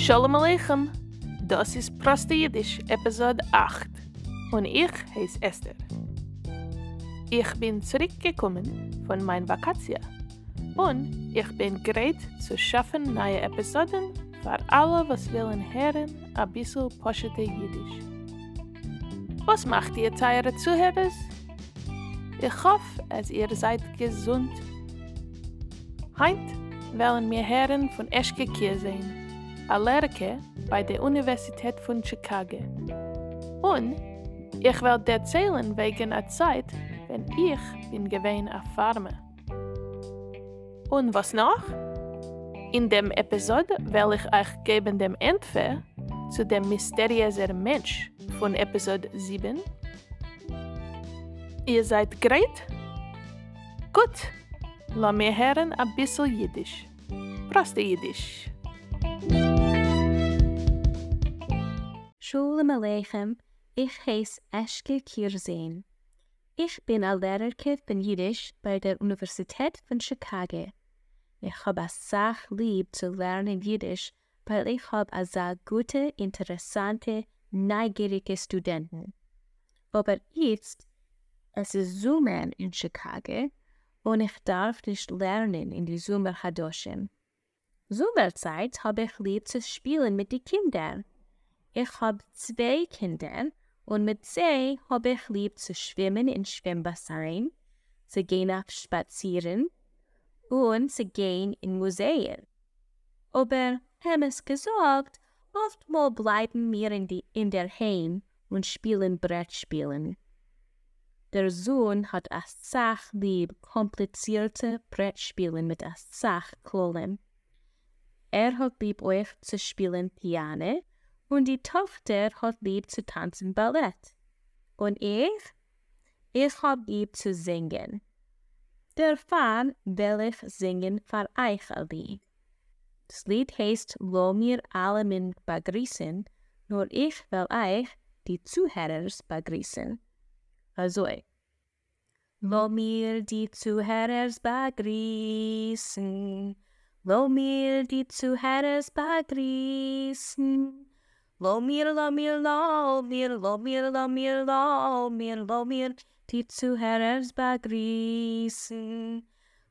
Shalom Aleichem. Das ist Proste Jiddisch, Episode 8. Und ich heiße Esther. Ich bin zurückgekommen von meiner Vakatie. Und ich bin bereit zu schaffen neue Episoden für alle, was willen hören, ein bisschen Poschete Jiddisch. Was macht ihr, teure Zuhörers? Ich hoffe, dass ihr seid gesund. Heint wollen wir hören von Eschke Kiersehen ein Lehrer bei der Universität von Chicago. Und ich werde erzählen wegen der Zeit, wenn ich bin gewesen auf Farme. Und was noch? In dem Episode will ich euch geben dem Entfer zu dem mysteriösen Mensch von Episode 7. Ihr seid bereit? Gut, lass mir hören ein bisschen Jiddisch. Proste Jiddisch. Shalom Aleichem, ich heiße Eschke Kirzeen. Ich bin ein Lehrerke von Jiddisch bei der Universität von Chicago. Ich habe es sehr lieb zu lernen Jiddisch, weil ich habe sehr gute, interessante, neugierige Studenten. Aber jetzt, es ist Sommer in Chicago und ich darf nicht lernen in die Sommerhadoschen. Sommerzeit habe ich lieb zu spielen mit den Kindern. Ich habe zwei Kinder und mit sie habe ich lieb zu schwimmen in Schwimmbassinen, zu gehen auf Spazieren und zu gehen in Museen. Aber, haben es gesagt, oftmal bleiben wir in, die, in der Heim und spielen Brettspielen. Der Sohn hat a Sach lieb komplizierte Brettspielen mit a Sachklollen. Er hat lieb euch zu spielen Piano und die Tochter hat lieb zu tanzen Ballett. Und ich? Ich hab lieb zu singen. Der Fan will ich singen für euch ein Lied. Das Lied heißt Lo mir alle min begrüßen, nur ich will euch, die Zuhörers, begrüßen. Also, Lo mir die Zuhörers begrüßen, Lo mir die Zuhörers begrüßen. Lo mir, lo mir, lo mir, lo mir, lo mir, lo mir, lo mir, die Zuhörers begrüßen.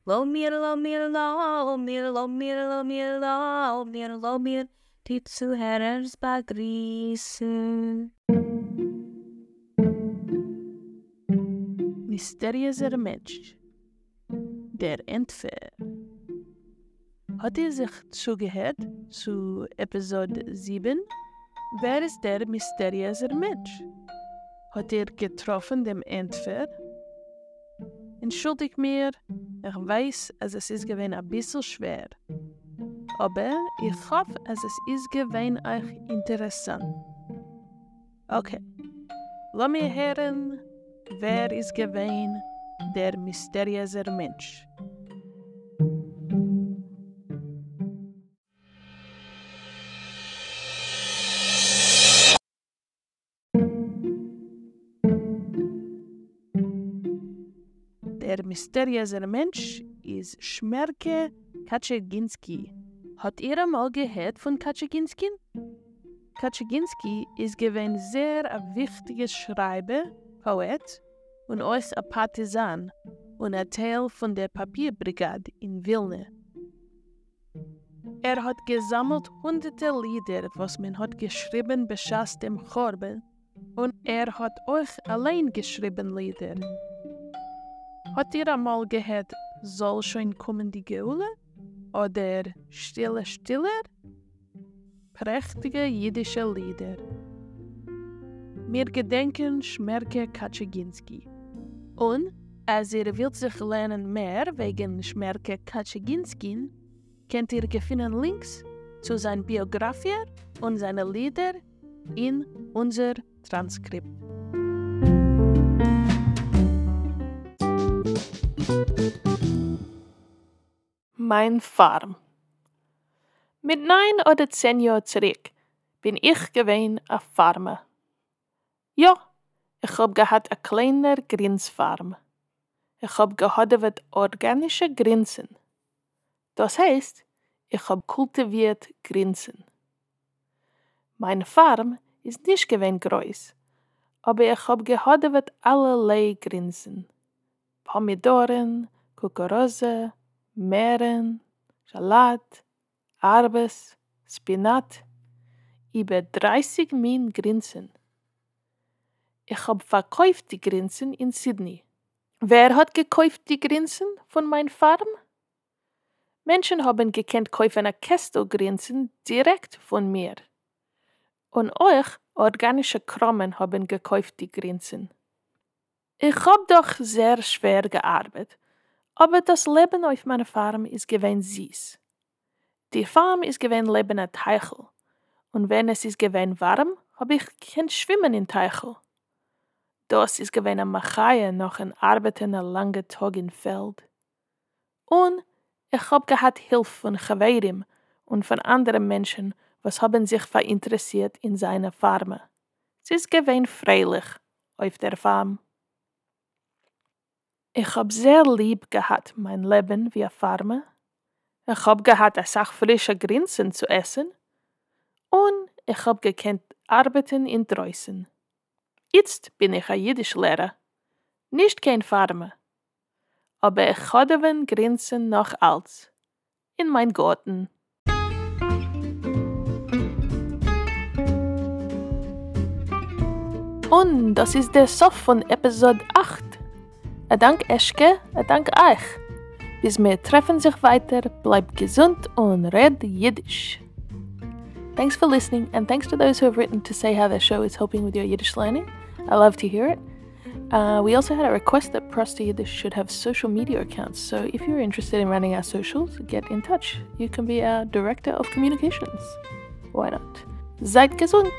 Lo mir, lo mir, lo mir, lo mir, lo mir, lo mir, lo mir, die Zuhörers begrüßen. Mysteriöser Mensch. Der Entfer. Hat ihr sich zugehört zu Episode 7? Wer ist der mysteriöse Mensch? Hat er getroffen dem Entfer? Entschuldigt mir, ich weiß, dass es ist gewesen ein bisschen schwer. Aber ich hoffe, dass es ist gewesen euch interessant. Okay, lass mir hören, wer ist gewesen der mysteriöse Mensch? Der mysteriöse Mensch ist Schmerke Kaczynski. Hat ihr einmal gehört von Kaczynski? Kaczynski ist gewesen sehr ein wichtiger Schreiber, Poet und auch ein Partisan und ein Teil von der Papierbrigade in Wilna. Er hat gesammelt hunderte Lieder, was man hat geschrieben beschaß dem Chorben, und er hat euch allein geschrieben Lieder. Hat ihr einmal gehört, soll schon kommen die Geule? Oder Stille Stiller? Prächtige jüdische Lieder. Wir gedenken Schmerke Kaczynski. Und, als ihr wollt sich lernen mehr wegen Schmerke Kaczynski, könnt ihr gefunden Links zu seiner Biografie und seinen Lieder in unser Transkript. Mein Farm. Mit neun oder zehn Jahren zurück bin ich gewesen auf Farme. Ja, ich hab gehabt a kleiner Grinsfarm. Ich hab gehabt organische Grinsen. Das heißt, ich hab kultiviert Grinsen. Meine Farm ist nicht gewinn groß, aber ich hab gehadewet allerlei Grinsen. Pomidoren, Kukurose, Meeren, Salat, Arbes, Spinat, über 30 Min Grinsen. Ich hab verkauft die Grinsen in Sydney. Wer hat gekauft die Grinsen von mein Farm? Menschen haben gekannt kaufen a Kästel Grinsen direkt von mir. Und euch organische Krommen haben gekauft die Grinsen. Ich hab doch sehr schwer gearbeitet, aber das Leben auf meiner Farm ist gewesen süß. Die Farm ist gewesen Leben a Teichel, und wenn es ist gewesen warm, hab ich kein Schwimmen in Teichel. Das ist gewesen a Machaie nach ein Arbeiten a lange Tag im Feld. Und ich hab gehabt Hilfe von Geweirim und von anderen Menschen, was haben sich verinteressiert in seine Farme. Es ist gewesen freilich auf der Farm. Ich hab sehr lieb gehabt mein Leben wie a Farme. Ich hab gehabt a sach frische Grinsen zu essen. Und ich hab gekannt arbeiten in Dreußen. Jetzt bin ich a Jiddischlehrer. Nicht kein Farme. Aber ich hadewen Grinsen noch als. In mein Garten. Und das ist der Sof von Episode 8. Dank Eschke, Dank euch. Bis wir treffen sich weiter, bleibt gesund und red Yiddish. Thanks for listening, and thanks to those who have written to say how their show is helping with your Yiddish learning. I love to hear it. Uh, we also had a request that Prosti Yiddish should have social media accounts, so if you're interested in running our socials, get in touch. You can be our Director of Communications. Why not? Seid gesund!